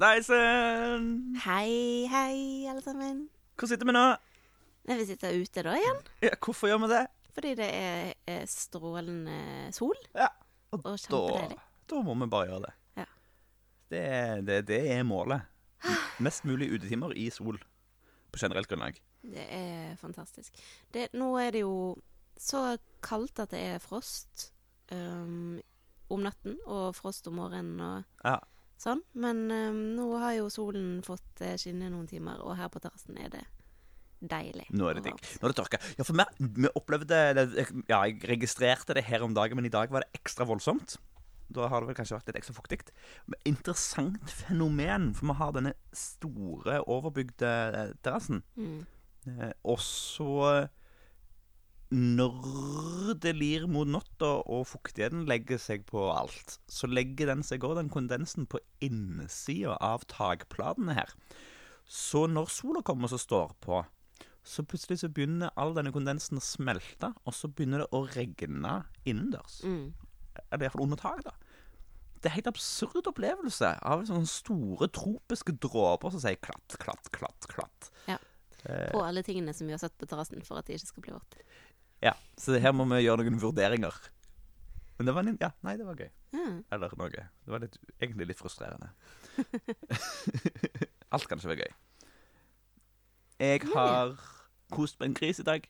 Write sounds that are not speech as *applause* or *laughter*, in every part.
Hallaisen Hei, hei, alle sammen. Hvor sitter vi nå? Vi sitter ute da igjen, Ja, hvorfor gjør vi det? fordi det er, er strålende sol. Ja, og, Og da, da må vi bare gjøre det. Ja. Det, det, det er målet. Mest mulig utetimer i sol på generelt grunnlag. Det er fantastisk. Det, nå er det jo så kaldt at det er frost um, om natten, og frost om morgenen og Ja. Sånn. Men um, nå har jo solen fått eh, skinne noen timer, og her på terrassen er det deilig. Nå er det digg. Nå er det tørka. Ja, for vi, vi opplevde det, Ja, jeg registrerte det her om dagen, men i dag var det ekstra voldsomt. Da har det vel kanskje vært litt ekstra fuktig. Interessant fenomen, for vi har denne store, overbygde eh, terrassen. Mm. Eh, og så Når det lir mot natta og fuktigheten legger seg på alt, så legger den seg òg, den kondensen, på innsida av takplatene her. Så når sola kommer og står på, så plutselig så begynner all denne kondensen å smelte, og så begynner det å regne innendørs. Mm. Eller iallfall under tak, da. Det er en helt absurd opplevelse av sånne store tropiske dråper som sier klatt, klatt, klatt, klatt. Ja. På alle tingene som vi har satt på terrassen for at de ikke skal bli vått. Ja, så her må vi gjøre noen vurderinger. Men det var en, ja, nei, det var gøy. Mm. Eller noe. Det var litt, egentlig litt frustrerende. *laughs* Alt kan ikke være gøy. Jeg har kost med en gris i dag.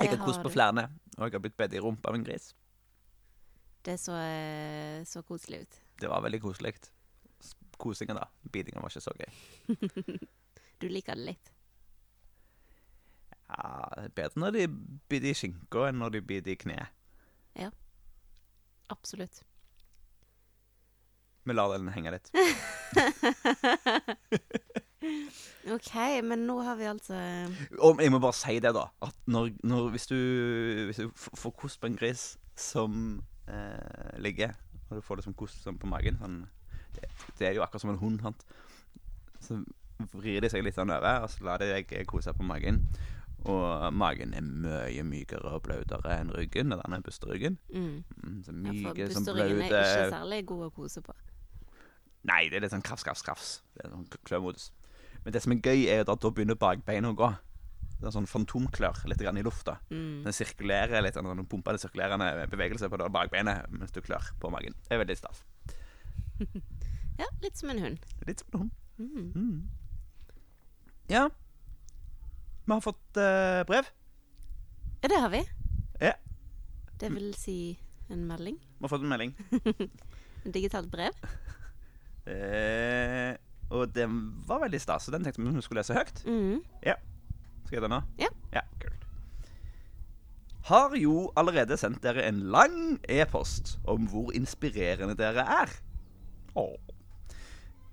Jeg har kost på flere, og jeg har blitt bedt i rumpa av en gris. Det så, eh, så koselig ut. Det var veldig koselig. Kosingen, da. Bitingen var ikke så gøy. *laughs* Du liker det litt. Ja, det er Bedre når de biter i skinka enn når de biter i kneet. Absolutt. Vi lar den henge litt. *laughs* OK, men nå har vi altså Og jeg må bare si det, da. At når, når, hvis du, hvis du får kost på en gris som eh, ligger, og du får det som kost sånn på magen sånn, det, det er jo akkurat som en hund. Sant? Så vrir de seg litt sånn over, og så lar de deg kose på magen. Og magen er mye mykere og blautere enn ryggen. og Den er busteryggen. mm. Mm, så Ja, for myke, busteryggen er ikke særlig god å kose på. Nei, det er litt sånn krafs, krafs, krafs. Det er sånn klømodus. Men det som er gøy, er at da begynner bakbeina å gå. Det er sånn fantomklør litt grann i lufta. Mm. Den sirkulerer litt, sånn pumpende sirkulerende bevegelse på bakbeinet mens du klør på magen. Det er veldig stas. *laughs* Ja, litt som en hund. Litt som en hund. Mm. Mm. Ja. Vi har fått eh, brev. Ja, det har vi. Ja. Det vil si en melding. Vi har fått en melding. *laughs* En digitalt brev. *laughs* Eh, og den var veldig stas, så den tenkte vi vi skulle lese høyt. Mm. Skal jeg gjøre det nå? Ja. Ja, kult. Har jo allerede sendt dere en lang e-post om hvor inspirerende dere er. Åh.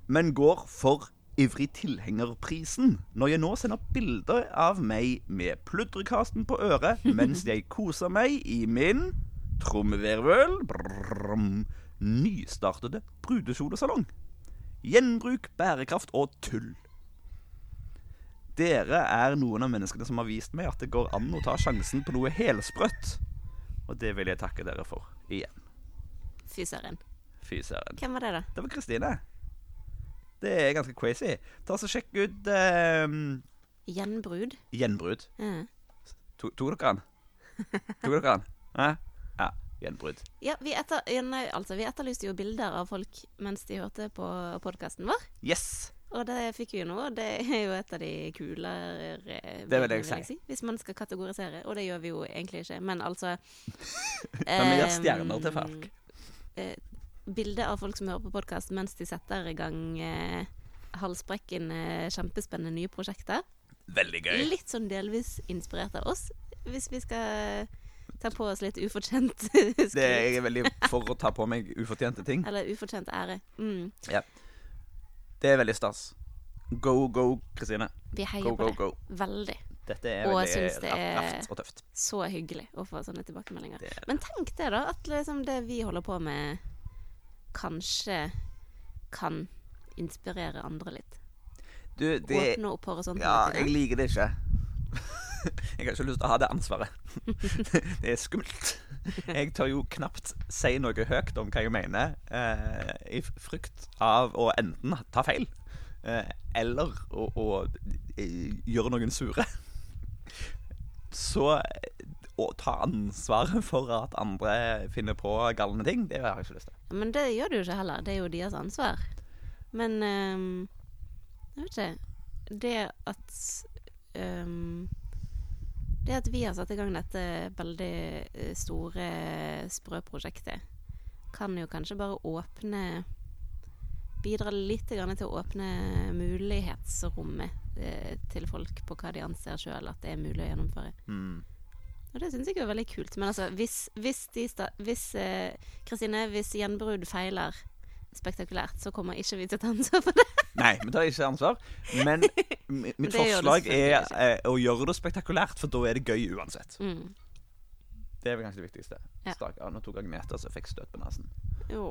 Men går for ivrig tilhengerprisen når jeg nå sender bilder av meg med pludrekasten på øret mens jeg koser meg i min trommevirvel nystartede brudekjolesalong. Gjenbruk, bærekraft og tull. Dere er noen av menneskene som har vist meg at det går an å ta sjansen på noe helsprøtt. Og det vil jeg takke dere for igjen. Fy søren. Hvem var det, da? Det var Kristine. Det er ganske crazy. Ta så Sjekk ut eh, Gjenbrud. Gjenbrudd. Ja. To- Tok dere den? Tok dere den? Ja. Gjenbrud. Ja, vi, etter, nei, altså, vi etterlyste jo bilder av folk mens de hørte på podkasten vår. Yes! Og det fikk vi jo nå. Det er jo et av de kulere Det vil jeg si. Hvis man skal kategorisere. Og det gjør vi jo egentlig ikke. Men altså *laughs* Kan vi gi ehm, stjerner til folk? eh, Bilde av folk som hører på podkast mens de setter i gang eh, halsbrekkende, kjempespennende nye prosjekter. Veldig gøy. Litt sånn delvis inspirert av oss, hvis vi skal ta på oss litt ufortjent *laughs* Det skryt. er jeg veldig for å ta på meg ufortjente ting. Eller ufortjent ære. Mm. Det er veldig stas. Go, go, Kristine. Vi heier Go, på go, det. go. Veldig. Dette er Og veldig syns det er- og tøft. Så hyggelig å få sånne tilbakemeldinger. Det det. Men tenk det, da. At liksom det vi holder på med, kanskje kan inspirere andre litt. Du, det Åpne opp horisontene Ja, jeg liker det ikke. *laughs* Jeg har ikke lyst til å ha det ansvaret. *laughs* Det er skummelt. Jeg tør jo knapt si noe høyt om hva jeg mener, eh, i frykt av å enten ta feil eh, eller å, å eh, gjøre noen sure. Så eh, å ta ansvaret for at andre finner på galne ting, det har jeg ikke lyst til. Men det gjør du jo ikke heller. Det er jo deres ansvar. Men um, jeg vet ikke Det at um, Det at vi har satt i gang dette veldig eh, store sprø-prosjektet, kan jo kanskje bare åpne Bidra litt til å åpne mulighetsrommet eh, til folk på hva de anser sjøl at det er mulig å gjennomføre. Mm. Og det syns jeg er veldig kult. Men altså, hvis, hvis sta Hvis eh, Kristine, hvis gjenbrudd feiler spektakulært, så kommer ikke vi til å ta ansvar for det. *laughs* Nei, vi tar ikke ansvar. Men *laughs* mitt forslag er eh, å gjøre det spektakulært, for da er det gøy uansett. Mm. Det er vel kanskje det viktigste. Ja. Stak, ja, nå tok Agneta så jeg fikk støt på nesen. Jo.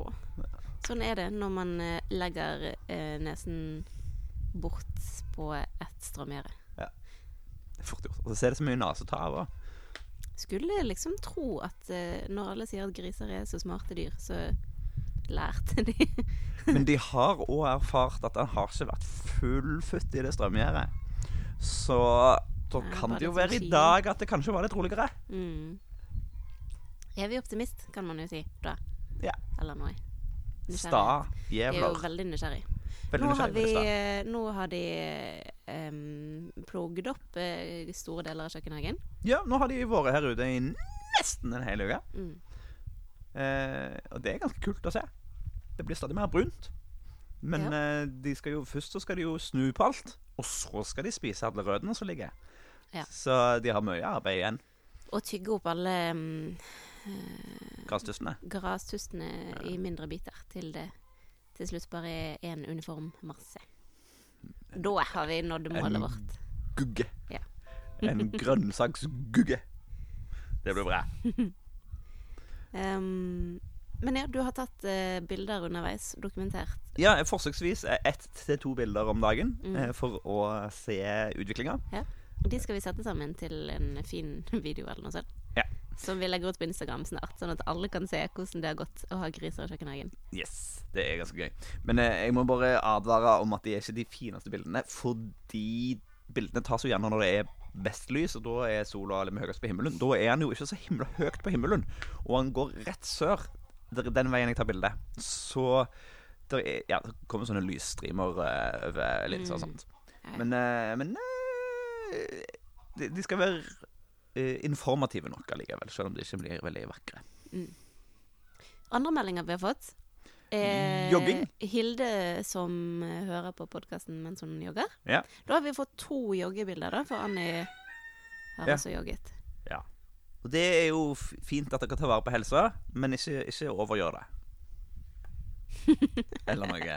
Sånn er det når man eh, legger eh, nesen bort på et strømgjerde. Det er fort gjort. Og så er det så mye nese å ta av. også. Skulle liksom tro at uh, når alle sier at griser er så smarte dyr, så lærte de *laughs* Men de har òg erfart at han har ikke vært fullfutt i det strømgjerdet. Så da ja, kan det jo være sånn i dag at det kanskje var litt roligere. mm. Evig optimist, kan man jo si da. Ja. Eller noe. Sta Jeg er jo veldig nysgjerrig. Veldig Nå har, vi, eh, nå har de um, plogd opp uh, store deler av kjøkkenhagen. Ja, nå har de vært her ute i nesten en hel uke. Mm. Uh, og det er ganske kult å se. Det blir stadig mer brunt. Men Ja. uh, de skal jo, først så skal de jo snu på alt, og så skal de spise alle røttene som ligger. Ja. Så de har mye arbeid igjen. Og tygge opp alle um, Grastustene. Grastustene. grastustene i mindre biter til det til slutt bare er en uniform masse. Da har vi nådd målet En vårt. Gugge. Ja. En *laughs* grønnsaksgugge. Det blir bra. *laughs* Um, men ja, du har tatt eh, bilder underveis, dokumentert. Ja, forsøksvis ett til to bilder om dagen Mm. eh, for å se utviklinga. De skal vi sette sammen til en fin *laughs* video eller noe sånt. Ja. Som vi legger ut på Instagram snart, sånn at alle kan se hvordan det har gått å ha griser i kjøkkenhagen. Yes, det er ganske gøy. Men eh, jeg må bare advare om at de er ikke de fineste bildene, fordi bildene tas jo gjerne når det er best lys, og da er sola litt høyest på himmelen. Da er han jo ikke så himla høyt på himmelen, og han går rett sør. Den veien jeg tar bilde. Så det er, ja, det kommer sånne lysstrimer eh, over linsa og Mm. sånt. Men, eh, men eh, de, de skal være informative nok allikevel, selv om de ikke blir veldig vakre. Andre meldinger vi har fått. er Jogging. Hilde som eh, hører på podkasten mens hun jogger. Ja. Da har vi fått to joggebilder, da, for Annie har Ja. også jogget. Og det er jo fint at dere tar vare på helsa, men ikke, ikke overgjør det. *laughs* Eller noe.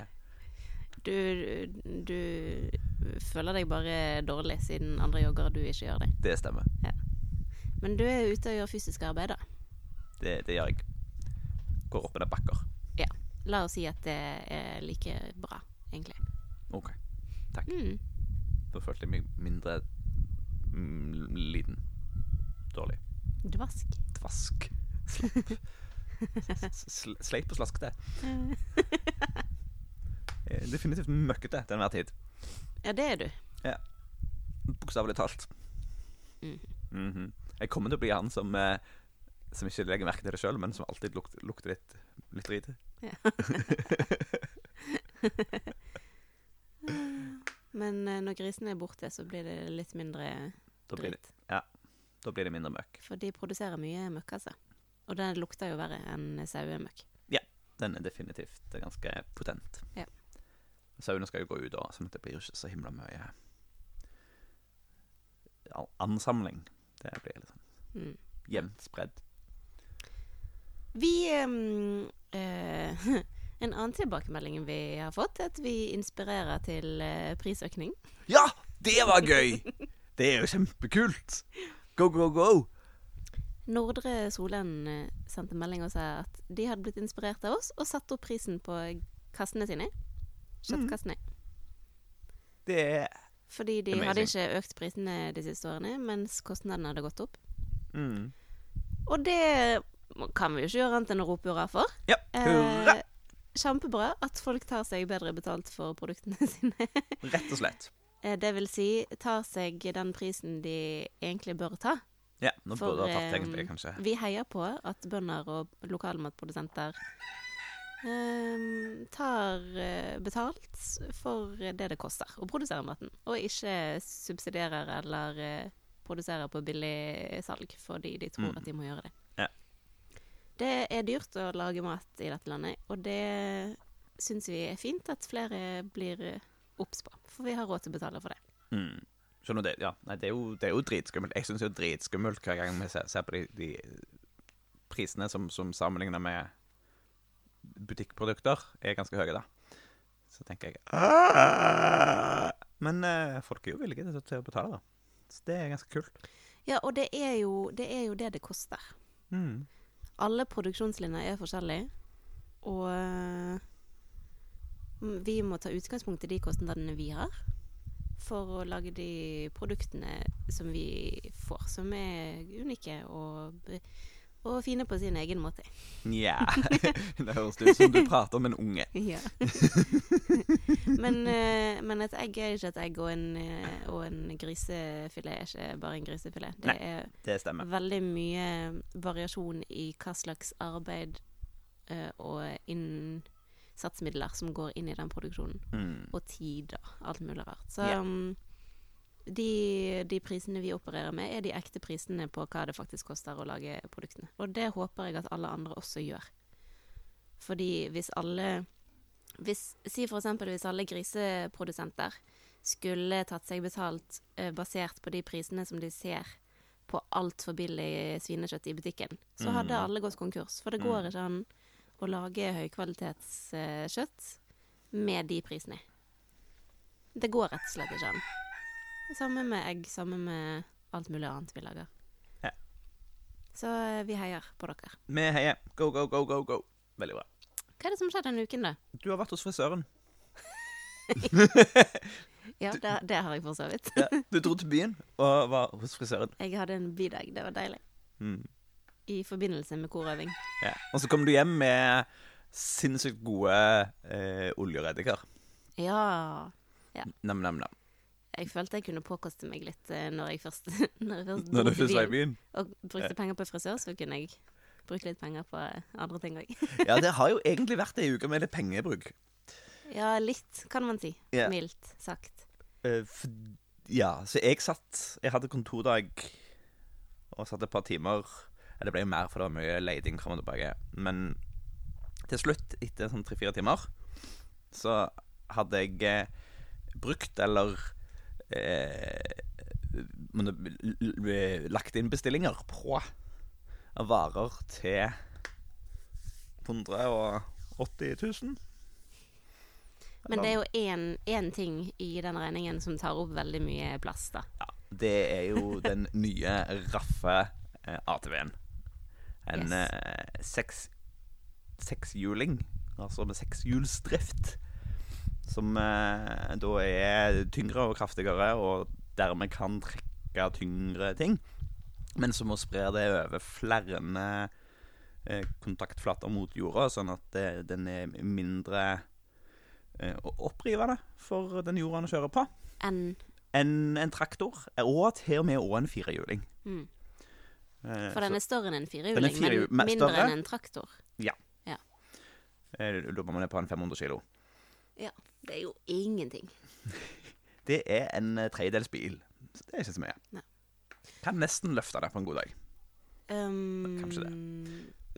Du, du føler deg bare dårlig siden andre jogger og du ikke gjør det. Det stemmer. Men du er ute og gjør fysisk arbeid, da. Det, det gjør jeg. Går opp i det bakker. La oss si at det er like bra, egentlig. OK. Takk. Mm. Da følte jeg meg mindre mm, liten. Dårlig. Dvask. Dvask. Sleit og slaskete. *laughs* Er Definitivt møkkete til enhver tid. Ja, det er du. Ja. Bokstavelig talt. Mhm. Mhm. Jeg kommer til å bli han som eh, Som ikke legger merke til det sjøl, men som alltid lukter, lukter litt, litt drit. *laughs* Men eh, når grisene er borte, så blir det litt mindre Da blir det, dritt. da blir det mindre møkk. For de produserer mye møkk, altså. Og den lukter jo verre enn sauemøkk. Den er definitivt ganske potent. Ja. Sauene skal jo gå ut, da, sånn at det blir ikke så himla mye al- ansamling. Det blir liksom Mm. jevnt spredd. Vi um, uh, *laughs* En annen tilbakemelding vi har fått, er at vi inspirerer til uh, prisøkning. Ja! Det var gøy! Det er jo kjempekult! Go, go, go! Nordre Solen sendte melding og sa at de hadde blitt inspirert av oss og satt opp prisen på kassene sine. Kjøttkassene. Det er Fordi de Amazing. hadde ikke økt prisene de siste årene, mens kostnadene hadde gått opp. Mm. Og det kan vi jo ikke gjøre annet enn å rope hurra for. Ja, hurra! Eh, kjempebra at folk tar seg bedre betalt for produktene *laughs* sine. Rett og slett. Eh, det vil si tar seg den prisen de egentlig bør ta. Ja, nå For, burde jeg ha tatt eh, egentlig, kanskje. Vi heier på at bønder og lokalmatprodusenter eh, tar eh, betalt for det det koster å produsere maten, og ikke subsidierer eller eh, produserer på billig salg fordi de tror Mm. at de må gjøre det. Ja. Det er dyrt å lage mat i dette landet, og det syns vi er fint at flere blir obs på, for vi har råd til å betale for det. Mm. Skjønner du det? Ja. Nei, det er jo, det er jo dritskummelt. Jeg syns det er dritskummelt hver gang vi ser, ser på de, de prisene som, som sammenligner med butikkprodukter, er ganske høye, da. Så tenker jeg «Ah!» Men eh, folk er jo villige til, til å betale, da. Så det er ganske kult. Ja, og det er jo det er jo det, det koster. Mm. Alle produksjonslinjer er forskjellige, og øh, vi må ta utgangspunkt i de kostnadene vi har, for å lage de produktene som vi får, som er unike og, og fine på sin egen måte. Nja *laughs* Det høres ut som du prater om en unge. *laughs* Ja. men, øh, men et egg er ikke et egg, og en, øh, og en grisefilet er ikke bare en grisefilet. Det Nei. er Det stemmer. veldig mye variasjon i hva slags arbeid eh, og innsatsmidler som går inn i den produksjonen. Mm. Og tid og alt mulig rart. Så Ja. De, de prisene vi opererer med, er de ekte prisene på hva det faktisk koster å lage produktene. Og det håper jeg at alle andre også gjør. Fordi hvis alle hvis, Si for eksempel hvis alle griseprodusenter skulle tatt seg betalt eh, basert på de prisene som de ser på altfor billig svinekjøtt i butikken, så hadde Mm. alle gått konkurs. For det Mm. går ikke an å lage høykvalitetskjøtt med de prisene. Det går rett og slett ikke an. Samme med egg, samme med alt mulig annet vi lager. Ja. Så eh, vi heier på dere. Vi heier. Go, go, go, go, go. Veldig bra. Hva er det som skjedde denne uken, da? Du har vært hos frisøren. *laughs* Ja, det, det har jeg for så vidt. Ja, du dro til byen og var hos frisøren. Jeg hadde en bydag. Det var deilig. Mm. I forbindelse med korøving. Ja. Og så kom du hjem med sinnssykt gode eh, oljereddiker. Ja. Nam-nam-nam. Jeg følte jeg kunne påkoste meg litt eh, når jeg først, *laughs* når jeg først Når du først var i byen og brukte penger på frisør, så kunne jeg bruke litt penger på eh, andre ting òg. Ja, det har jo egentlig vært ei uke med litt pengebruk. *laughs* Ja, litt, kan man si. Yeah. Mildt sagt. Uh, for, ja, så jeg satt Jeg hadde kontordag og satt et par timer. Det ble jo mer, for det var mye leiding fram og tilbake. Men til slutt, etter sånn tre-fire timer, så hadde jeg brukt eller eh, l- lagt inn bestillinger på varer til 180 000. Men det er jo én- ting i den regningen som tar opp veldig mye plass, da. Ja, det er jo den nye raffe eh, ATV-en. En Yes. eh, altså med sekshjulsdrift. Som eh, da er tyngre og kraftigere, og dermed kan trekke tyngre ting. Men som må spre det over flere eh, kontaktflater mot jorda, sånn at det, den er mindre eh, opprivende for den jorda den kjører på Enn en, en traktor, og til og med også en firehjuling. mm. Eh, For den er større enn en firehjuling, firehjul- men mindre enn en traktor. Ja. ja. Da må man ned på en 500 kilo. Ja, det er jo ingenting. *laughs* Det er en eh, tredjedels bil, så det er ikke så mye. Nei. Kan nesten løfte det på en god dag. Um, Kanskje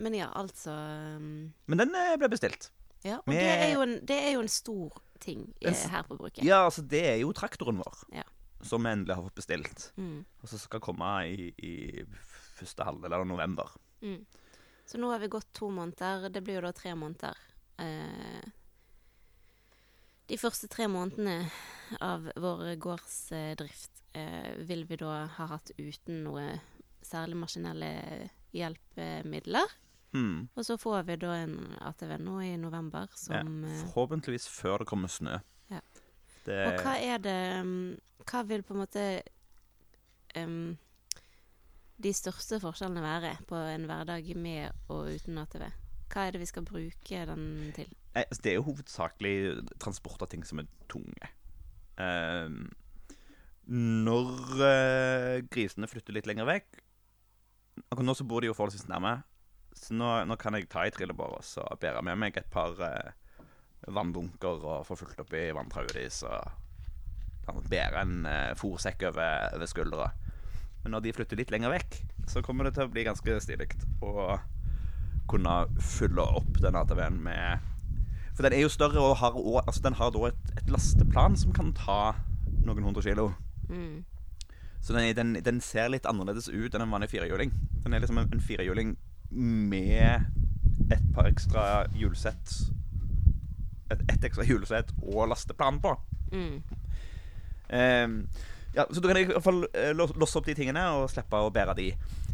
Men ja, altså um, Men den eh, ble bestilt. Ja, og Med- det er, en, det er jo en stor ting En eh, her på bruket. Ja, altså, det er jo traktoren vår Ja. som vi endelig har fått bestilt. Mm, Og som skal komme i, i første halvdel av november. mm. Så nå har vi gått to måneder. Det blir jo da tre måneder. Eh, de første tre månedene av vår gårdsdrift eh, vil vi da ha hatt uten noe særlig maskinelle hjelpemidler. Mm. Og så får vi da en ATV nå i november som ja. eh, Forhåpentligvis før det kommer snø. Ja. Det, Og hva er det um, Hva vil på en måte um, de største forskjellene være på en hverdag med og uten ATV? Hva er det vi skal bruke den til? Altså, det er jo hovedsakelig transport av ting som er tunge. Ehm, når eh, grisene flytter litt lenger vekk Akkurat nå så bor de jo forholdsvis nærme. Så nå, nå kan jeg ta i trillebår og så bære med meg et par eh, vannbunker og få fulgt opp i vanntrauet deres og bære en uh, fòrsekk over, over skuldra. Men når de flytter litt lenger vekk, så kommer det til å bli ganske stilig å kunne fylle opp den ATV-en med For den er jo større og har, også, altså den har da et, et lasteplan som kan ta noen hundre kilo. Mm. Så den, den, den ser litt annerledes ut enn en vanlig firehjuling. Den er liksom en, en firehjuling med et par ekstra hjulsett et, et ekstra hjulsett og lasteplan på. Mm. Um, ja, så da kan jeg i hvert fall eh, losse opp de tingene og slippe å bære de.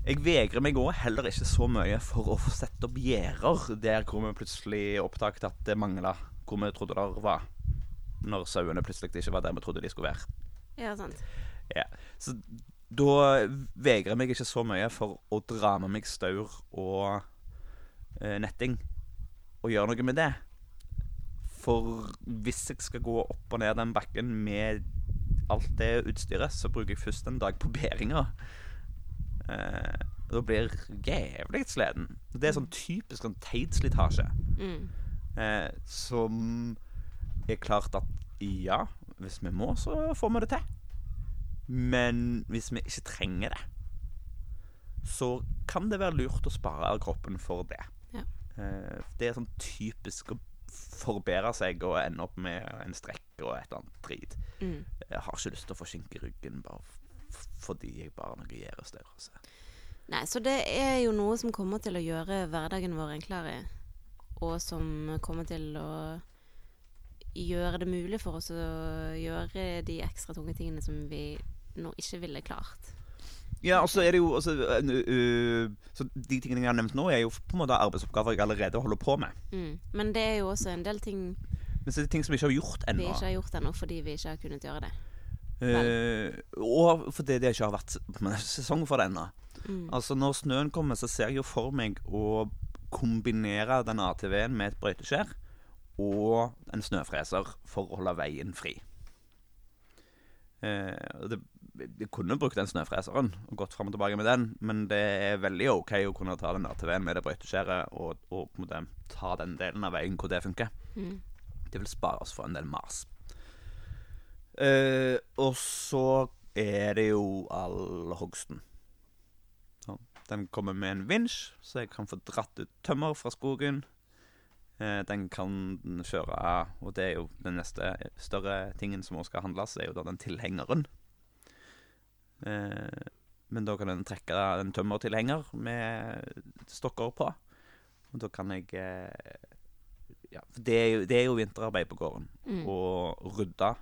Jeg vegrer meg òg heller ikke så mye for å få sette opp gjerder der hvor vi plutselig oppdaget at det mangla hvor vi trodde det var. Når sauene plutselig ikke var der vi trodde de skulle være. Ja, sant. Ja. Så da vegrer jeg meg ikke så mye for å dra med meg staur og eh, netting og gjøre noe med det. For hvis jeg skal gå opp og ned den bakken med alt det utstyret, så bruker jeg først en dag på *laughs* bæringa. Eh, da blir jævlig sliten. Det er sånn typisk sånn teit slitasje. Mm. Eh, som er klart at ja, hvis vi må, så får vi det til. Men hvis vi ikke trenger det, så kan det være lurt å spare kroppen for det. Ja. Eh, det er sånn typisk å forbedre seg og ende opp med en strekk og et eller annet drit. Mm. Jeg har ikke lyst til å få skinke i ryggen bare fordi jeg bare har noe gjærestørrelse. Nei, så det er jo noe som kommer til å gjøre hverdagen vår enklere, og som kommer til å gjøre det mulig for oss å gjøre de ekstra tunge tingene som vi nå ikke ville klart. Ja, og så er det jo også, uh, uh, Så de tingene jeg har nevnt nå, er jo på en måte arbeidsoppgaver jeg allerede holder på med. Mm. Men det er jo også en del ting Men så er det ting som vi ikke har gjort vi ikke har gjort ennå fordi vi ikke har kunnet gjøre det. Eh, og fordi det ikke har vært *laughs* sesong for det ennå. Mm. Altså Når snøen kommer, så ser jeg jo for meg å kombinere den ATV-en med et brøyteskjær og en snøfreser for å holde veien fri. Eh, det, jeg kunne brukt den snøfreseren og gått fram og tilbake med den, men det er veldig OK å kunne ta den ATV-en med det brøyteskjæret og, og ta den delen av veien hvor det funker. Mm. Det vil spare oss for en del mas. Eh, og så er det jo all hogsten. Så, Den kommer med en vinsj, så jeg kan få dratt ut tømmer fra skogen. Uh, den kan kjøre Og det er jo den neste større tingen som også skal handles, er jo da den tilhengeren. Uh, men da kan den trekke en tømmertilhenger med stokker på. Og da kan jeg ja, det er, jo, det er jo vinterarbeid på gården. Mm. Å rydde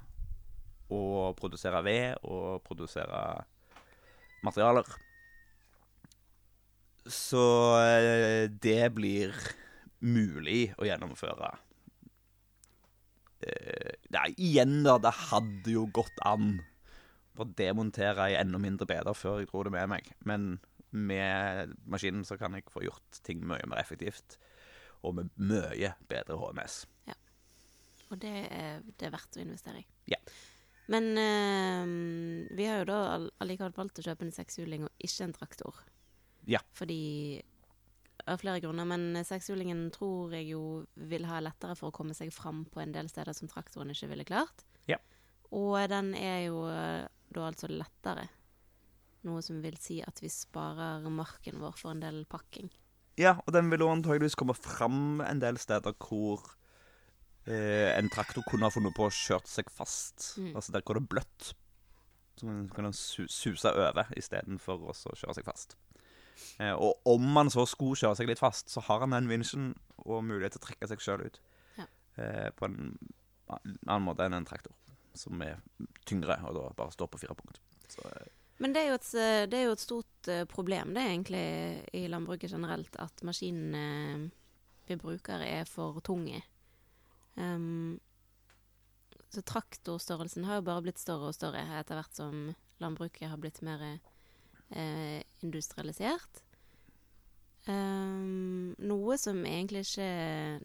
og produsere ved og produsere materialer. Så eh, det blir mulig å gjennomføre. Eh, Nei, igjen da, det hadde jo gått an å demontere i enda mindre beder før jeg dro det med meg. Men med maskinen så kan jeg få gjort ting mye mer effektivt. Og med mye bedre HMS. Og det er, det er verdt å investere i. Ja. Men eh, vi har jo da all- allikevel valgt å kjøpe en sekshjuling og ikke en traktor. Ja. Fordi Av flere grunner. Men sekshjulingen tror jeg jo vil ha lettere for å komme seg fram på en del steder som traktoren ikke ville klart. Ja. Og den er jo eh, da altså lettere. Noe som vil si at vi sparer marken vår for en del pakking. Ja, og den vil jo antageligvis komme fram en del steder hvor eh, en traktor kunne ha funnet på å kjørt seg fast. Mm. Altså der går det bløtt. Så man kan su suse over istedenfor å kjøre seg fast. Eh, og om man så skulle kjøre seg litt fast, så har han den vinsjen og mulighet til å trekke seg sjøl ut. Ja. Eh, på en annen måte enn en traktor, som er tyngre og da bare står på fire punkt. Så, eh, Men det er jo et, eh, det er jo et stort eh, problem, det er egentlig i landbruket generelt, at maskinene vi bruker er for tunge. Um, så traktorstørrelsen har jo bare blitt større og større etter hvert som landbruket har blitt mer eh, industrialisert. Um, noe som egentlig ikke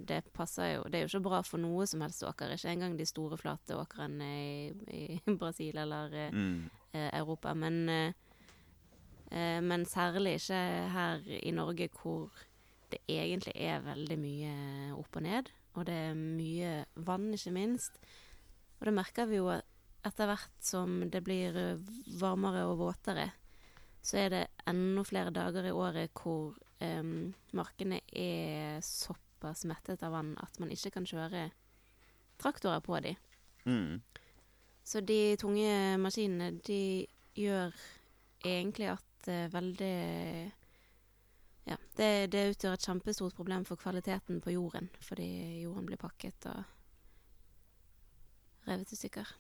Det passer jo Det er jo ikke bra for noe som helst åker. Ikke engang de store, flate åkrene i, i *laughs* Brasil eller eh, Mm. eh, Europa. Men, eh, eh, men særlig ikke her i Norge, hvor det egentlig er veldig mye opp og ned. Og det er mye vann, ikke minst. Og det merker vi jo etter hvert som det blir varmere og våtere. Så er det enda flere dager i året hvor um, markene er såpass mettet av vann at man ikke kan kjøre traktorer på dem. Mm. Så de tunge maskinene, de gjør egentlig at uh, veldig Ja, det, det utgjør et kjempestort problem for kvaliteten på jorden, fordi jorden blir pakket og revet i stykker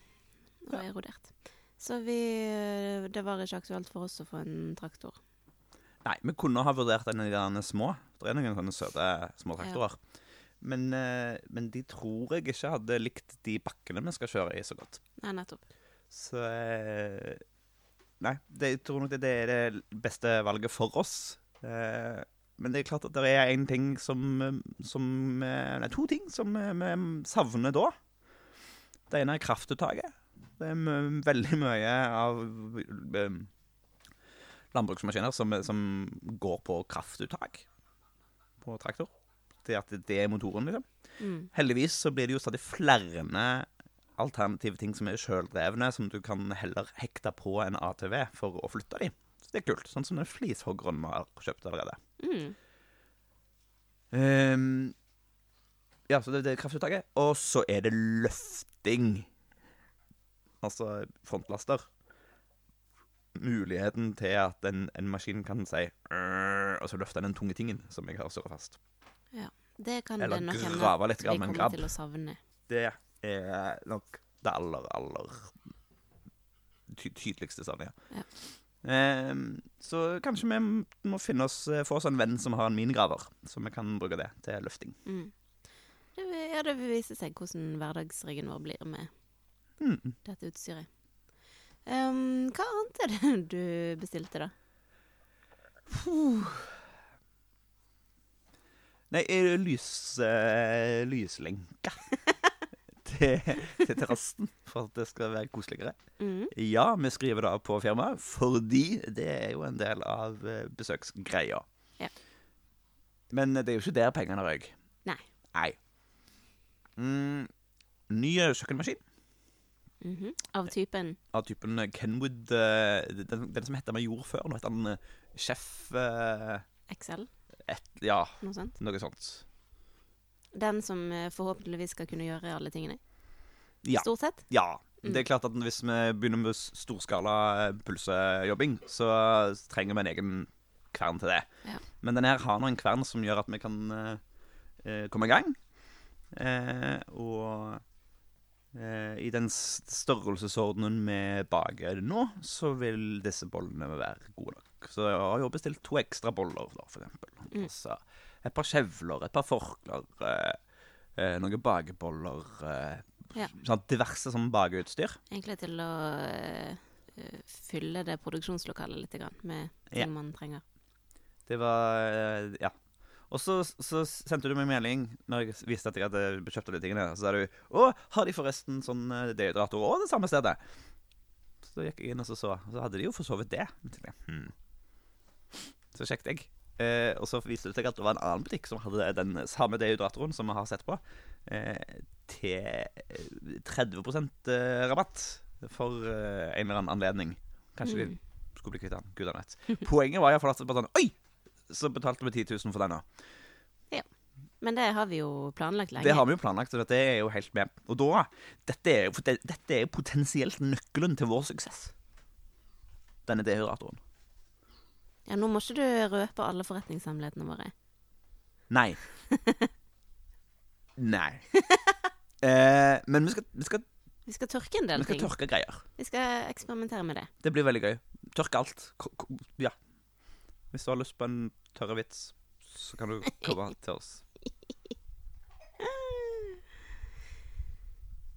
og Ja. erodert. Så vi eh, Det var ikke aktuelt for oss å få en traktor. Nei, vi kunne ha vurdert en av de der små. Det er noen sånne søte små traktorer. Men, eh, men de tror jeg ikke hadde likt de bakkene vi skal kjøre i så godt. Nei, nettopp. Så eh, Nei, det, jeg tror nok det er det beste valget for oss. Eh, men det er klart at det er en ting som, som eh, Nei, to ting som eh, vi savner da. Det ene er kraftuttaket. Det er veldig mye av landbruksmaskiner som, som går på kraftuttak på traktor. Det at det er motoren, liksom. Mm. Heldigvis så blir det jo stadig flere alternative ting som er sjøldrevne, som du kan heller hekte på en ATV for å flytte de. Det er kult. Sånn som den flishoggeren vi har kjøpt allerede. Mm. Um, ja, så det, det er kraftuttaket. Og så er det løfting. Altså frontlaster. Muligheten til at en, en maskin kan si Og så løfte den tunge tingen som jeg har surra fast. Ja, Det kan Eller det nok hende litt vi kommer grabb. til å savne. Det er nok det aller, aller ty tydeligste savnet. Ja. Ehm, så kanskje vi må finne oss, eh, få oss en venn som har en minigraver, så vi kan bruke det til løfting. Mm. Det vil, ja, det vil vise seg hvordan hverdagsryggen vår blir med Mm. dette utstyret. Um, hva annet er det du bestilte, da? Nei, lys, uh, lyslenke *laughs* til, til terrassen, for at det skal være koseligere. Mm. Ja, vi skriver da på firmaet, fordi det er jo en del av eh, besøksgreia. Ja. Men det er jo ikke der pengene røyk. Nei. Nei. Mm, ny kjøkkenmaskin Mhm. Av typen av typen Kenwood eh, den, den som heter Major før. Nå heter han Sjef Chef eh, XL, et, Ja, noe sånt. noe sånt. Den som eh, forhåpentligvis skal kunne gjøre alle tingene. Ja. Stort sett. Ja. Mm. Det er klart at Hvis vi begynner med storskala eh, pulsejobbing, så trenger vi en egen kvern til det. Ja. Men den her har nå en kvern som gjør at vi kan eh, eh, komme i gang. Eh, og eh, i den størrelsesordenen vi baker nå, så vil disse bollene være gode nok. Så jeg har jo bestilt to ekstra boller, da, for eksempel. Mm. Og så et par skjevler, et par forkler, eh, eh, noen bakeboller. Eh, Ja. sånn diverse sånn bakeutstyr. Egentlig til å eh, eh, fylle det produksjonslokalet litt grann, med ting Ja. man trenger. Det var eh, Ja. Og så, så sendte du meg melding når jeg viste at jeg hadde kjøpt de tingene. Så sa du 'Å, har de forresten sånn eh, dehydrator òg det samme stedet?' Så gikk jeg inn og så så. Så hadde de jo for så vidt det. Hmm. Så sjekket jeg. Eh, og så viste det seg at det var en annen butikk som hadde den samme dehydratoren som vi har sett på, eh, til eh, 30 eh, rabatt for eh, en eller annen anledning. Kanskje de Mm. skulle bli kvitt den. Gudene vet. *laughs* Poenget var iallfall at det bare sånn Oi! Så betalte vi 10 000 for den. da. Men det har vi jo planlagt lenge. Det har vi jo planlagt, og dette er jo helt med. Og da Dette er jo, dette er jo potensielt nøkkelen til vår suksess. Denne dehydratoren. Ja, nå må ikke du røpe alle forretningshemmelighetene våre. Nei. *laughs* Nei. Eh, men vi skal, vi, skal, Vi skal tørke en vi del skal ting. tørke greier. Vi skal eksperimentere med det. Det blir veldig gøy. Tørke alt. Ko- ko- Ja. Hvis du har lyst på en tørre vits, så kan du komme *laughs* til oss.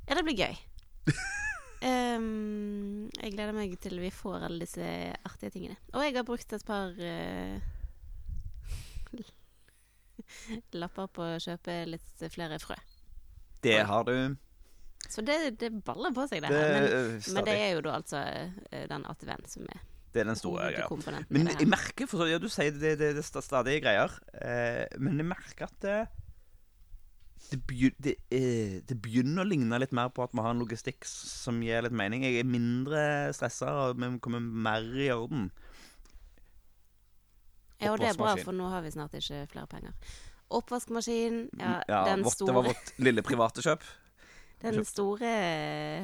Ja, det blir gøy. *laughs* ehm, jeg gleder meg til vi får alle disse artige tingene. Og jeg har brukt et par uh, *laughs* lapper på å kjøpe litt flere frø. Det har du. Så det, det baller på seg, det, Det, her. Men, eh, men det er jo da altså eh, den ATV-en som er det er den store greia. Men jeg merker for så, ja, Du sier det, det, det er stadig greier, eh, men jeg merker at det det, eh, det begynner å ligne litt mer på at vi har en logistikk som gir litt mening. Jeg er mindre stressa og vi kommer mer i orden. Ja, og det er bra, for nå har vi snart ikke flere penger. Oppvaskmaskin, ja, Ja, den, vårt, det var vårt lille private kjøp. den store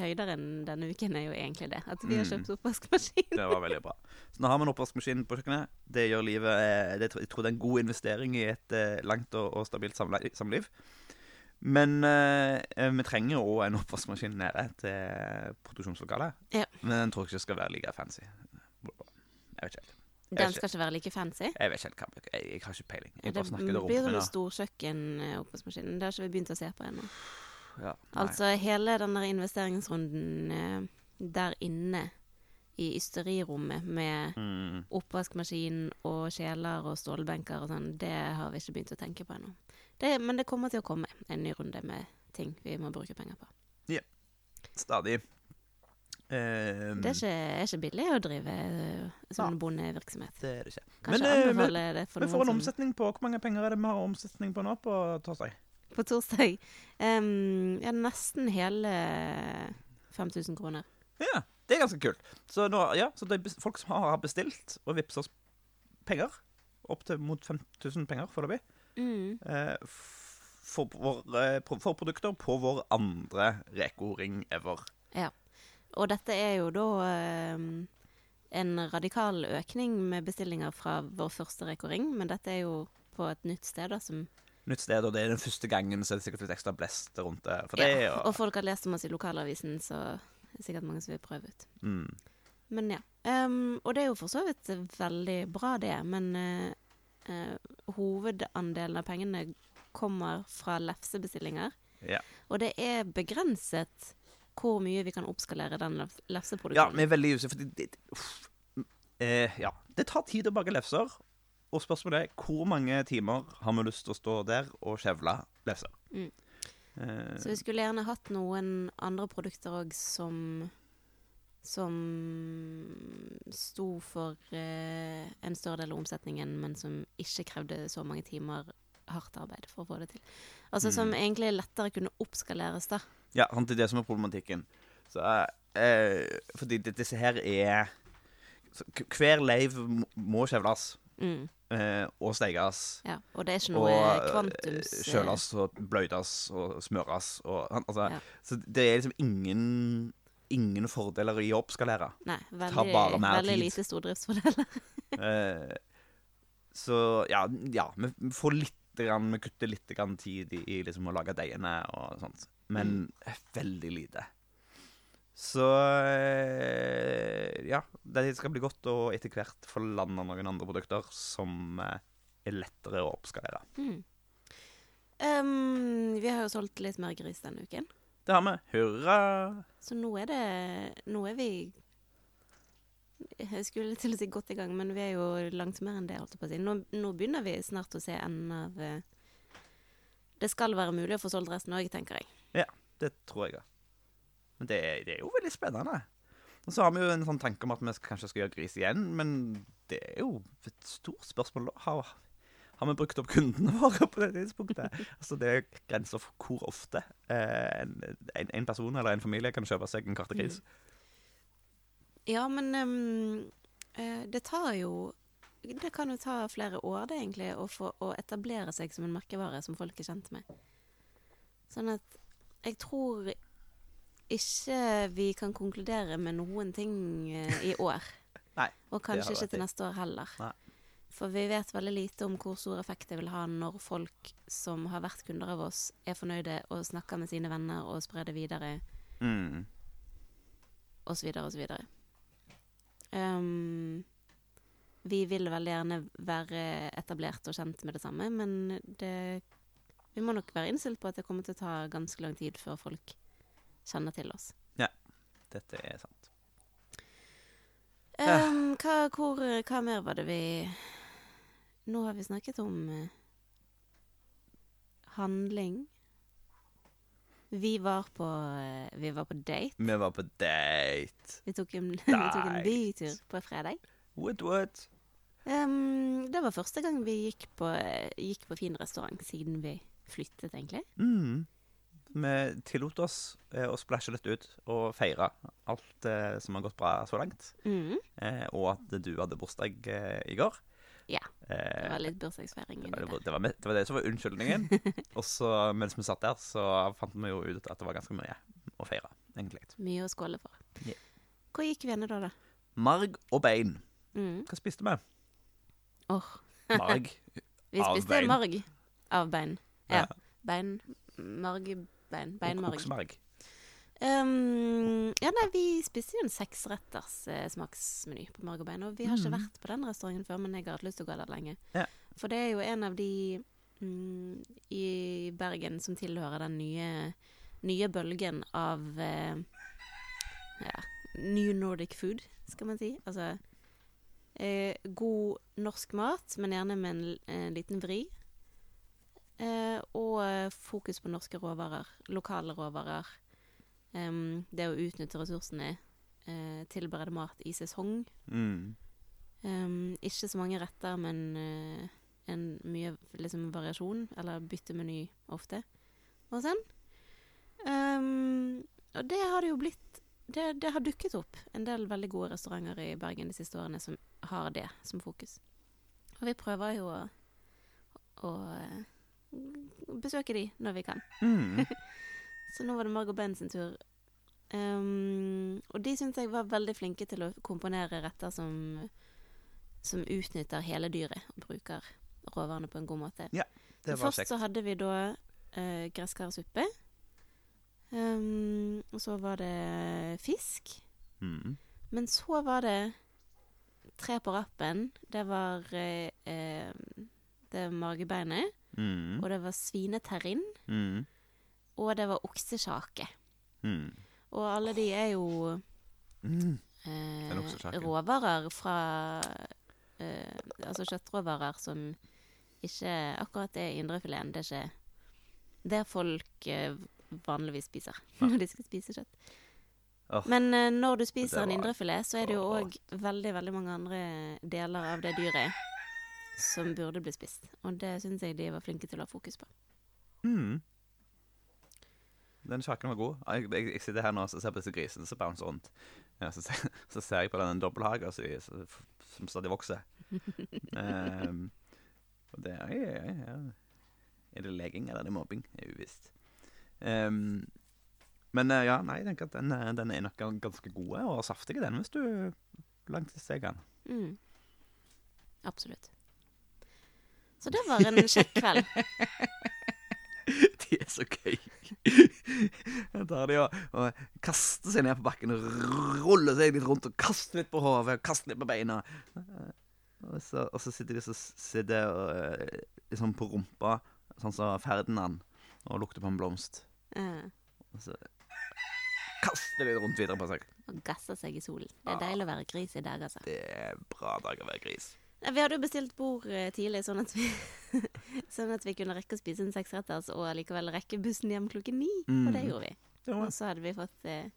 høyderen denne uken er jo egentlig det. At vi har Mm. kjøpt oppvaskmaskin. Det var veldig bra. Så nå har vi en oppvaskmaskin på kjøkkenet. Det gjør livet eh, det, Jeg tror det er en god investering i et eh, langt og, stabilt samliv. Men eh, eh, vi trenger òg en oppvaskmaskin nede til produksjonslokalet. Ja. Men den tror jeg ikke skal være like fancy. Jeg vet ikke helt. Den skal ikke være like fancy. Jeg vet ikke helt Jeg, jeg har ikke peiling. Jeg Det blir sånn meg. storkjøkken-oppvaskmaskin. Det har ikke vi begynt å se på ennå. Ja. Altså hele den der investeringsrunden eh, der inne i ysterirommet med mm, oppvaskmaskin og kjeler og stålbenker og sånn, det har vi ikke begynt å tenke på ennå. Det- Men det kommer til å komme en ny runde med ting vi må bruke penger på. Ja. Stadig. Um, Det er ikke, er ikke billig å drive eh, sånn Ja. bondevirksomhet. det er det ikke. Kanskje Men, eh, vi- det for Vi får en omsetning på Hvor mange penger er det vi har omsetning på nå på torsdag? På torsdag um, ja, nesten hele 5000 kroner. Ja, det er ganske kult. Så, nå, ja, så det er folk som har bestilt og vippser oss penger, opp til mot 5000 penger foreløpig, Mm. eh, for, vår, eh, for produkter på vår andre Reko-ring ever. Ja. Og dette er jo da um, en radikal økning med bestillinger fra vår første Reko-ring, men dette er jo på et nytt sted, da, som Nytt sted, og det er den første gangen, så er det sikkert litt ekstra blest rundt det. Det ja, og, Og folk har lest om oss i lokalavisen, så det er sikkert mange som vil prøve ut. mm, Men ja. Um, og det er jo for så vidt veldig bra, det, men eh, eh, hovedandelen av pengene kommer fra lefsebestillinger. ja. Og det er begrenset hvor mye vi kan oppskalere den lefseproduksjonen. ja, vi er veldig usikre, for det, det. Eh, ja. det tar tid å bake lefser. Og spørsmålet er hvor mange timer har vi lyst til å stå der og skjevle lefser? Mm. Eh, Så vi skulle gjerne hatt noen andre produkter òg som Som sto for eh, en større del av omsetningen, men som ikke krevde så mange timer hardt arbeid for å få det til. Altså som Mm. egentlig lettere kunne oppskaleres, da. Ja, sant, det er det som er problematikken. Så, eh, fordi det, disse her er så, Hver leiv må- kjevles. Mm, eh, og stekes. ja. Og det er ikke noe Og eh, kvantums... eh, kjøles og bløtes og smøres. Og, altså, Ja. Så det er liksom ingen, ingen fordeler i å oppskalere. Nei, veldig, veldig lite stordriftsfordeler. *laughs* Eh, så ja, ja, vi får litt grann, Vi kutter litt grann tid i, i liksom å lage deigene og sånt. Men veldig lite. Så eh, ja. Det skal bli godt å etter hvert få landa noen andre produkter som eh, er lettere å oppskalere. Mm. Um, vi har jo solgt litt mer gris denne uken. Det har vi. Hurra! Så nå er det Nå er vi Jeg skulle til å si godt i gang, men vi er jo langt mer enn det. holdt jeg på å si. Nå, nå begynner vi snart å se enden av eh, Det skal være mulig å få solgt resten òg, tenker jeg. Ja, Det tror jeg òg. Men det, det er jo veldig spennende. Og så har vi jo en sånn tanke om at vi kanskje skal gjøre gris igjen, men det er jo et stort spørsmål. Har, har vi brukt opp kundene *laughs* våre på det tidspunktet? altså Det er grenser for hvor ofte eh, en, en, en person eller en familie kan kjøpe seg en kartegris. Ja, men eh, det tar jo Det kan jo ta flere år, det, egentlig, å, få, å etablere seg som en merkevare som folk er kjent med. Sånn at jeg tror ikke vi kan konkludere med noen ting eh, i år. *laughs* Nei, Og kanskje ikke til neste år heller. Nei. For vi vet veldig lite om hvor stor effekt det vil ha når folk som har vært kunder av oss, er fornøyde og snakker med sine venner og sprer det videre Mm. osv. osv. Um, vi vil veldig gjerne være etablert og kjent med det samme, men det, vi må nok være innstilt på at det kommer til å ta ganske lang tid før folk kjenner til oss. Ja, Dette er sant. Um, hva, hvor, hva mer var det vi Nå har vi snakket om eh, handling. Vi var på eh, Vi var på date. Vi var på date. Vi tok en, *laughs* vi tok en Date. bytur på fredag. What, what? Um, det var første gang vi gikk på, gikk på fin restaurant siden vi flyttet, egentlig. Mm. Vi tillot oss eh, å splæsje litt ut og feire alt eh, som har gått bra så langt. Mm. Eh, og at du hadde bursdag eh, i går. Ja. Det Eh, var litt bursdagsfeiring det, inni det, var, med- det var det som var unnskyldningen. *laughs* og så mens vi satt der, så fant vi jo ut at det var ganske mye å feire, egentlig. Mye å skåle for. Yeah. Hvor gikk vi henne da, da? Marg og bein. Mm. Hva spiste vi? Åh, Marg. *laughs* vi Av spiste bein. marg av bein. Ja. Ja. Bein, margbein, og beinmarg. Oksemarg. Um, ja, nei, vi spiste jo en seksretters eh, smaksmeny på marg og bein. Og vi har ikke Mhm. vært på den restauranten før, men jeg har hatt lyst til å gå der lenge. Ja. For det er jo en av de mm, i Bergen som tilhører den nye, nye bølgen av eh, ja, New Nordic food, skal man si. Altså eh, god norsk mat, men gjerne med en, en liten vri. Eh, og eh, fokus på norske råvarer, lokale råvarer. Em, det å utnytte ressursene, uh, tilberede mat i sesong. Mm. Um, ikke så mange retter, men uh, en mye liksom, variasjon, eller byttemeny ofte. Og sånn. Um, og det har det jo blitt det, det har dukket opp en del veldig gode restauranter i Bergen de siste årene som har det som fokus. Og vi prøver jo å, å eh, besøke de når vi kan. Mm. *laughs* Så nå var det Margot Benn sin tur. Um, og de syns jeg var veldig flinke til å komponere retter som, som utnytter hele dyret og bruker råvarene på en god måte. Ja, Det var først kjekt. så hadde vi da uh, gresskarsuppe. Um, og så var det fisk. Mm. Men så var det tre på rappen. Det var uh, eh, det magebeinet, Mm. og det var svineterrin, Mm. Og det var oksekjake. Mm. Og alle de er jo Mm. eh, råvarer fra eh, Altså kjøttråvarer som ikke akkurat er indrefileten. Det er ikke det folk eh, vanligvis spiser *laughs* når de skal spise kjøtt. Oh, Men eh, når du spiser var... en indrefilet, så er det jo òg oh. veldig, veldig mange andre deler av det dyret som burde bli spist. Og det syns jeg de var flinke til å ha fokus på. Mm. Den sjakken var god. Jeg, jeg, jeg sitter her nå og ser på disse grisene som bouncer rundt. Ja, så, ser, *laughs* så ser jeg på den dobbelthaga som, stadig vokser. um, *laughs* og det er, er, er, Er det leging eller er det mobbing? Det er uvisst. Um, men eh, ja, nei, jeg tenker at den, eh, den er nok ganske god og saftig, den, hvis du langtidssteker den. Mm. Absolutt. Så det var en kjekk kveld. *laughs* *laughs* De er så gøy. Jeg tar de og, og kaster seg ned på bakken og ruller seg litt rundt og kaster litt på hodet og kaster litt på beina. Og så, og så sitter de så sitter og, eh, liksom på rumpa, sånn som Ferdinand, og lukter på en blomst. Mm. Og så kaster de rundt videre på seg. og gasser seg i solen. Det er deilig å være gris i dag, altså. Det er bra dag å være gris. Vi hadde jo bestilt bord eh, tidlig, sånn at vi, *laughs* sånn at vi kunne rekke å spise en seksretters og likevel rekke bussen hjem klokken ni. Og det Mm. gjorde vi. Ja. Og så hadde vi fått eh,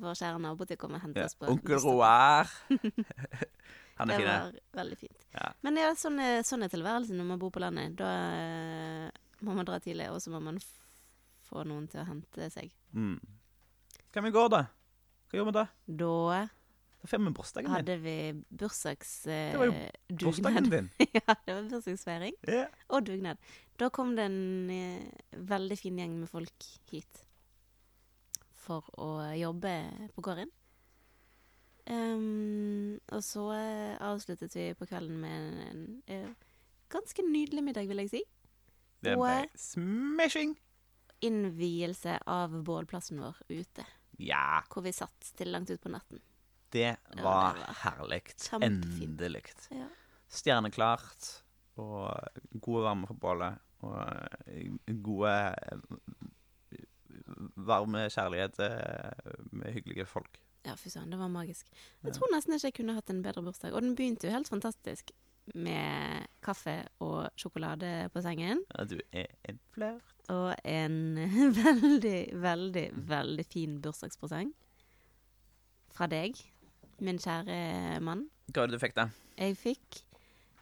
vår kjære nabo til å komme og hente ja. oss på Onkel. Roar. *laughs* Han er fin. Det var veldig fint. Ja. Men ja, sånn er, sånn er tilværelsen når man bor på landet. Da eh, må man dra tidlig, og så må man få noen til å hente seg. Mm. Kan vi gå, da? Hva gjør vi da? Da Da feirer vi bursdagen din. hadde vi bursdagsdugnad. Det var jo Eh, Bursdagen din. *laughs* ja, det var bursdagsfeiring Yeah. og dugnad. Da kom det en eh, veldig fin gjeng med folk hit for å jobbe på gården. Um, og så eh, avsluttet vi på kvelden med en, en eh, ganske nydelig middag, vil jeg si. Det Og- ble smashing. Innvielse av bålplassen vår ute, Ja, hvor vi satt til langt utpå natten. Det var var herlig. Endelig. Ja. Stjerneklart og gode varme for bålet. Og eh, gode eh, Varme kjærlighet eh, med hyggelige folk. Ja, fy søren, det var magisk. Jeg tror nesten ikke jeg kunne hatt en bedre bursdag. Og den begynte jo helt fantastisk med kaffe og sjokolade på sengen. Ja, du er en flørt. Og en *laughs* veldig, veldig, veldig fin bursdagspresang fra deg, min kjære mann. Hva var det du fikk, da? Jeg fikk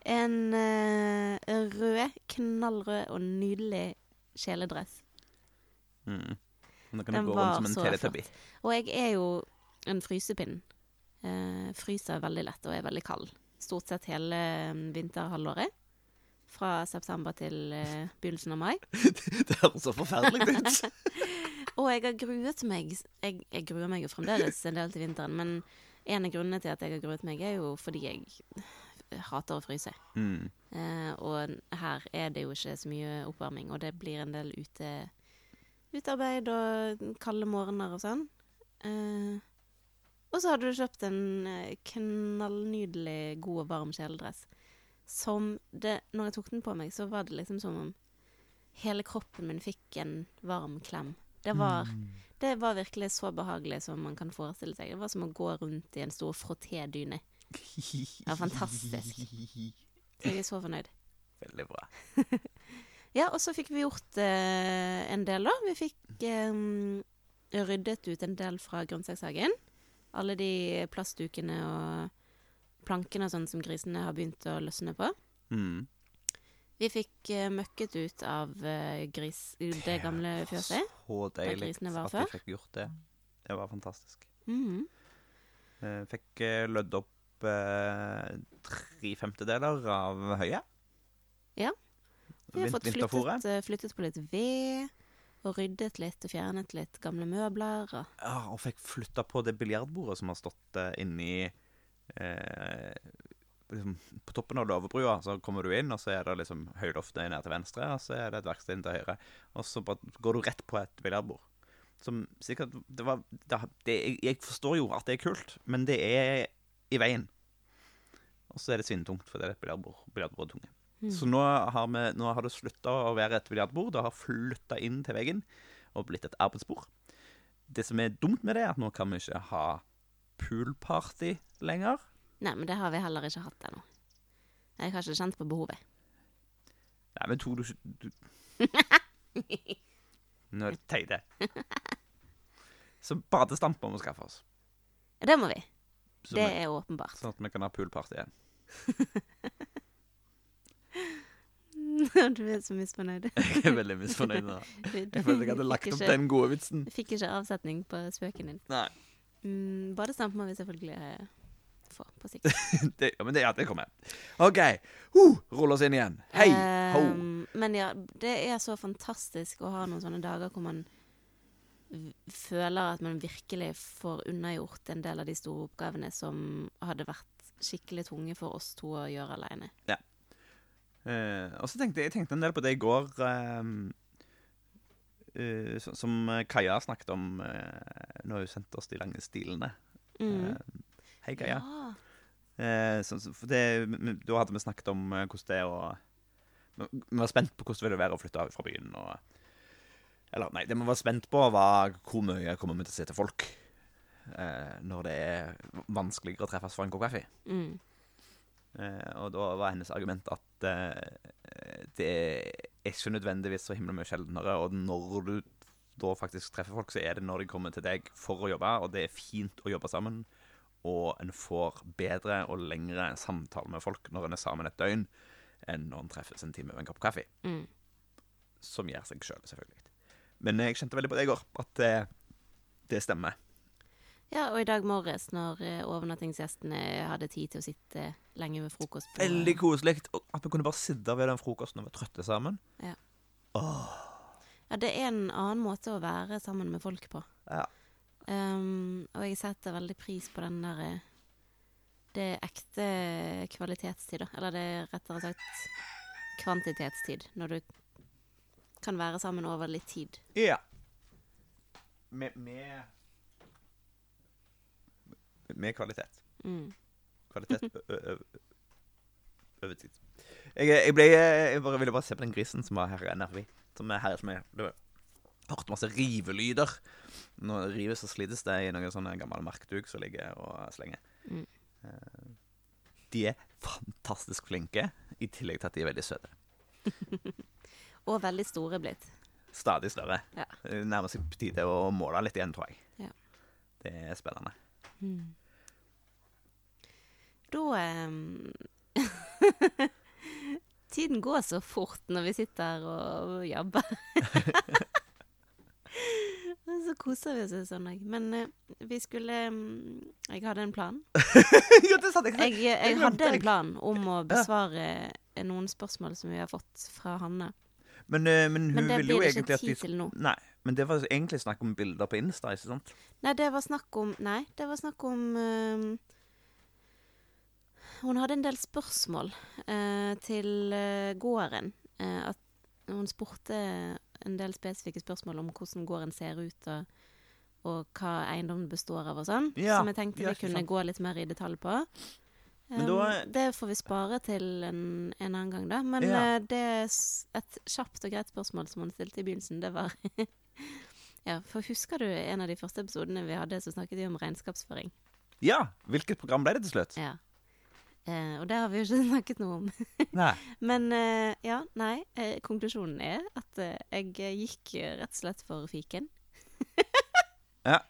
en uh, rød, knallrød og nydelig kjeledress. Mm. Den, Den gå var så flott. Og jeg er jo en frysepinn. Uh, fryser veldig lett og er veldig kald. Stort sett hele mm, vinterhalvåret. Fra september til uh, begynnelsen av mai. *laughs* det høres så forferdelig ut. *laughs* Og jeg har gruet meg jeg, jeg gruer meg jo fremdeles en del til vinteren, men en av grunnene til at jeg har gruet meg, er jo fordi jeg hater å fryse. Mm. Eh, og her er det jo ikke så mye oppvarming, og det blir en del ute, utearbeid og kalde morgener og sånn. Eh, og så hadde du kjøpt en eh, knallnydelig god og varm kjeledress. Som det Når jeg tok den på meg, så var det liksom som om hele kroppen min fikk en varm klem. Det var, det var virkelig så behagelig som man kan forestille seg. Det var som å gå rundt i en stor frottédyne. var fantastisk. Så jeg er så fornøyd. Veldig bra. *laughs* Ja, og så fikk vi gjort eh, en del, da. Vi fikk eh, ryddet ut en del fra grønnsakshagen. Alle de plastdukene og plankene og sånn som grisene har begynt å løsne på. Mm. Vi fikk eh, møkket ut av eh, gris, det gamle fjøset. Så deilig at vi fikk gjort det. Det var fantastisk. Mhm. Eh, Fikk eh, lødd opp eh, tre femtedeler av høyet. Ja. Vi har fått flyttet, eh, flyttet på litt ved, og ryddet litt og fjernet litt gamle møbler. Og Ja, og fikk flytta på det biljardbordet som har stått inni eh, liksom, På toppen av låvebrua så kommer du inn, og så er det liksom høyloftet ned til venstre, og så er det et verksted inn til høyre. Og så går du rett på et biljardbord. Som sikkert Det var det, det, jeg, forstår jo at det er kult, men det er i veien. Og så er det svintungt, for det er et biljardbord. Biljardbord tunge. Mm. Så nå har, vi, nå har det slutta å være et biljardbord. Det har flytta inn til veggen og blitt et arbeidsbord. Det som er dumt med det, er at nå kan vi ikke ha poolparty lenger. Nei, men det har vi heller ikke hatt ennå. Jeg har ikke kjent på behovet. Nei, men tror du ikke du... *laughs* Nå er det teite. Så badestamp må vi skaffe oss. Ja, det må vi. Så Det vi, er åpenbart. sånn at vi kan ha poolparty igjen. *laughs* du er så misfornøyd. *laughs* Jeg er veldig misfornøyd nå. Jeg følte jeg hadde lagt opp ikke- den gode vitsen. Fikk ikke avsetning på spøken din. Nei. Mm, badestamp må vi selvfølgelig få på sikt. *laughs* Det, ja, men det, ja, det kommer. OK. Uh, Rull oss inn igjen. Hei ho. Um, men ja, det er så fantastisk å ha noen sånne dager hvor man føler at man virkelig får unnagjort en del av de store oppgavene som hadde vært skikkelig tunge for oss to å gjøre alene. Uh, og så tenkte jeg, tenkte en del på det i går ehm, Uh, Som Kaja snakket om uh, når hun sendte oss de lange stilene. Mm. Eh, hei, Kaja. Ja. Eh, så, for det, da hadde vi snakket om eh, hvordan det er å Vi vi var spent på hvordan det ville være å flytte fra byen. Og, eller nei, det vi var spent på, var hvor mye kommer vi til å se til folk eh, når det er vanskeligere å treffes for en kopp kaffe. Mm. Eh, og da var hennes argument at eh, det er ikke nødvendigvis så himla mye sjeldnere, og når du da faktisk treffer folk, så er det når de kommer til deg for å jobbe, og det er fint å jobbe sammen. Og en får bedre og lengre samtale med folk når en er sammen et døgn, enn når en treffes en time med en kopp kaffe. Mm. Som gjør seg sjøl, selv, selvfølgelig. Men jeg kjente veldig på det i går, at det, det stemmer. ja, og i dag morges, når eh, overnattingsgjestene hadde tid til å sitte lenge ved frokost på Veldig koselig at vi kunne bare sitte ved den frokosten og være trøtte sammen. Ja, det er en annen måte å være sammen med folk på. Ja. Um, og jeg setter veldig pris på den der eh, Det er ekte kvalitetstid, da. Eller det er rettere sagt kvantitetstid. Når du kan være sammen over litt tid. Ja. Med, med Med kvalitet. Mm. Kvalitet over tid. Jeg, jeg, ble, jeg bare ville bare se på den grisen som var her i NRV. Som er her som er det var Hørte masse rivelyder. Nå rives og slites det i noen sånne gammel markduk som ligger og slenger. Mm. Eh, De er fantastisk flinke, i tillegg til at de er veldig søte. *laughs* Og veldig store blitt. Stadig større. Ja. Det nærmer seg på tide å måle litt igjen, tror jeg. Ja. Det er spennende. Da um... *laughs* Tiden går så fort når vi sitter og jobber. *laughs* Så koser vi oss en søndag. Men eh, vi skulle mm, Jeg hadde en plan. *laughs* ja, det sa jeg. Jeg, jeg jeg hadde en plan om å besvare noen spørsmål som vi har fått fra Hanne. Men, eh, men hun Men det ville jo blir det egentlig ikke vi tid til nå. Nei, men det var egentlig snakk om bilder på Insta, ikke sant? Nei, det var snakk om Nei, det var snakk om ehm, Hun hadde en del spørsmål eh, til eh, gården. Eh, at hun spurte en del spesifikke spørsmål om hvordan gården ser ut, og, og hva eiendommen består av og sånn. Ja, som jeg tenkte vi ja, kunne sant. gå litt mer i detalj på. Men Um, da- det får vi spare til en, en annen gang, da. Men Ja. uh, det er et kjapt og greit spørsmål som hun stilte i begynnelsen, det var *laughs* Ja, for husker du en av de første episodene vi hadde, så snakket om regnskapsføring? Ja! Hvilket program ble det til slutt? Ja. Eh, og det har vi jo ikke *laughs* snakket noe om. *laughs* Men eh, ja, nei. Eh, konklusjonen er at eh, jeg gikk rett og slett for fiken. *laughs* Ja.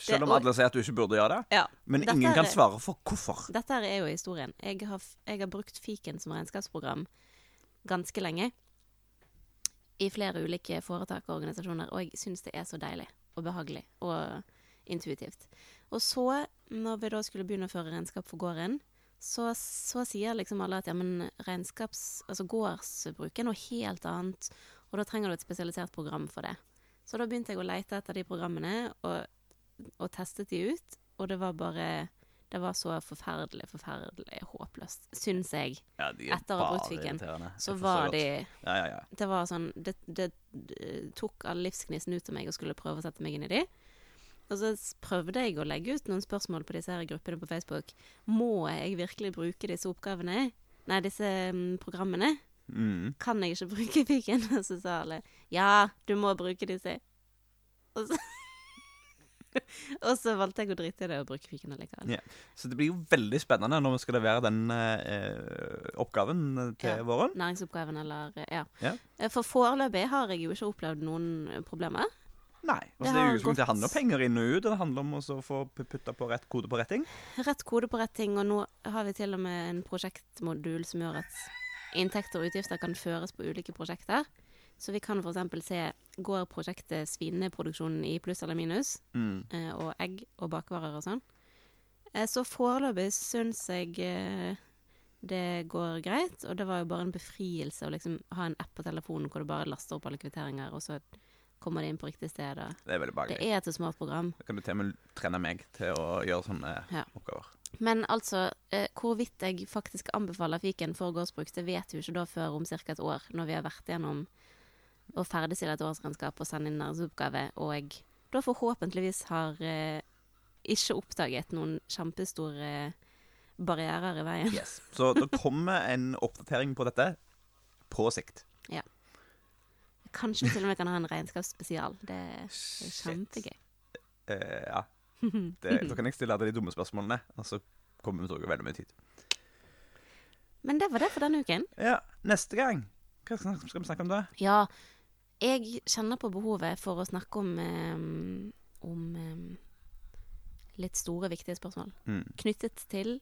Selv om og- alle sier at du ikke burde gjøre det. Ja. Men ingen kan svare for hvorfor. Dette er jo historien. Jeg har, jeg har brukt fiken som regnskapsprogram ganske lenge. I flere ulike foretak og organisasjoner, og jeg syns det er så deilig og behagelig og intuitivt. Og så, når vi da skulle begynne å føre regnskap for gården, så, så sier liksom alle at ja, men regnskaps... Altså gårdsbruk er noe helt annet, og da trenger du et spesialisert program for det. Så da begynte jeg å lete etter de programmene, og, og testet de ut, og det var bare Det var så forferdelig, forferdelig håpløst, syns jeg. Ja, de er Etter å ha brukt fiken. Så var de Ja, ja, ja. Det var sånn Det, det, det tok all livsgnisten ut av meg og skulle prøve å sette meg inn i de. Og så prøvde jeg å legge ut noen spørsmål på disse her gruppene på Facebook. Må jeg virkelig bruke disse oppgavene? Nei, disse um, programmene? Mm. Kan jeg ikke *laughs* bruke fiken? Og så sa alle ja, du må bruke disse. Og så, *laughs* og så valgte jeg å drite i det og bruke fiken allikevel. Ja. Så det blir jo veldig spennende når vi skal levere den eh, oppgaven eh, til Ja. våren. Næringsoppgaven eller Ja. Ja. Eh, For foreløpig har jeg jo ikke opplevd noen problemer. Nei. Altså, Det er det handler om penger inn og ut. Det handler om å få pu- putta på rett kode på rett ting. Rett kode på rett ting, og nå har vi til og med en prosjektmodul som gjør at inntekter og utgifter kan føres på ulike prosjekter. Så vi kan f.eks. se går prosjektet svineproduksjonen i pluss eller minus, Mm. eh, og egg og bakvarer og sånn. Eh, så foreløpig syns jeg eh, det går greit, og det var jo bare en befrielse å liksom ha en app på telefonen hvor du bare laster opp alle kvitteringer, og så kommer de inn på riktig sted. Og Det er veldig det er et så smart program. Da kan du til og med trene meg til å gjøre sånne Ja. oppgaver. Men altså, eh, hvorvidt jeg faktisk anbefaler fiken for gårdsbruk, det vet vi ikke da før om ca. et år, når vi har vært gjennom å ferdigstille et årsregnskap og sende inn næringsoppgave, og jeg da forhåpentligvis har eh, ikke oppdaget noen kjempestore barrierer i veien. Yes. Så det kommer en oppdatering på dette på sikt. Kanskje vi til og med kan ha en regnskapsspesial. Det er kjempegøy. Uh, ja. *laughs* Det, da kan jeg stille alle de dumme spørsmålene, og så kommer vi til å bruke veldig mye tid. Men det var det for denne uken. Ja, neste gang Hva skal vi snakke om da? Ja, jeg kjenner på behovet for å snakke om, um, om um, litt store, viktige spørsmål. Mm. Knyttet til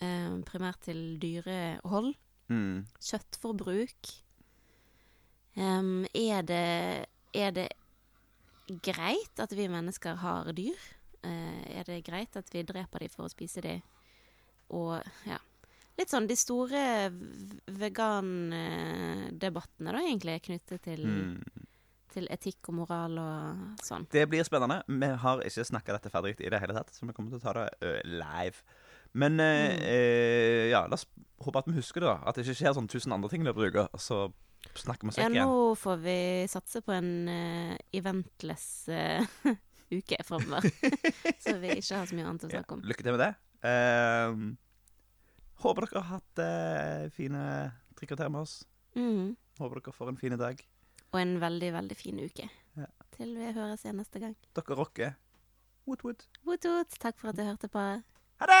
um, primært til dyrehold, Mm. kjøttforbruk. Em, er, det, er det greit at vi mennesker har dyr? Uh, er det greit at vi dreper dem for å spise dem? Og ja. Litt sånn de store vegandebattene, da, egentlig, knyttet til, Mm. til etikk og moral og sånn. Det blir spennende. Vi har ikke snakka dette ferdig i det hele tatt, så vi kommer til å ta det live. Men Mm. eh, ja, la oss håpe at vi husker det, da. At det ikke skjer sånn tusen andre ting vi og så snakker med oss Ja, nå får vi satse på en uh, eventless uh, *laughs* uke framover. *laughs* så vi ikke har så mye annet å snakke om. lykke til med det. Uh, håper dere har hatt uh, fine tre kvarter med oss. Mhm. Håper dere får en fin dag. Og en veldig, veldig fin uke. Ja. Til vi høres igjen neste gang. Dere rocker. Woot woot. Woot woot. Takk for at du hørte på. Ha det!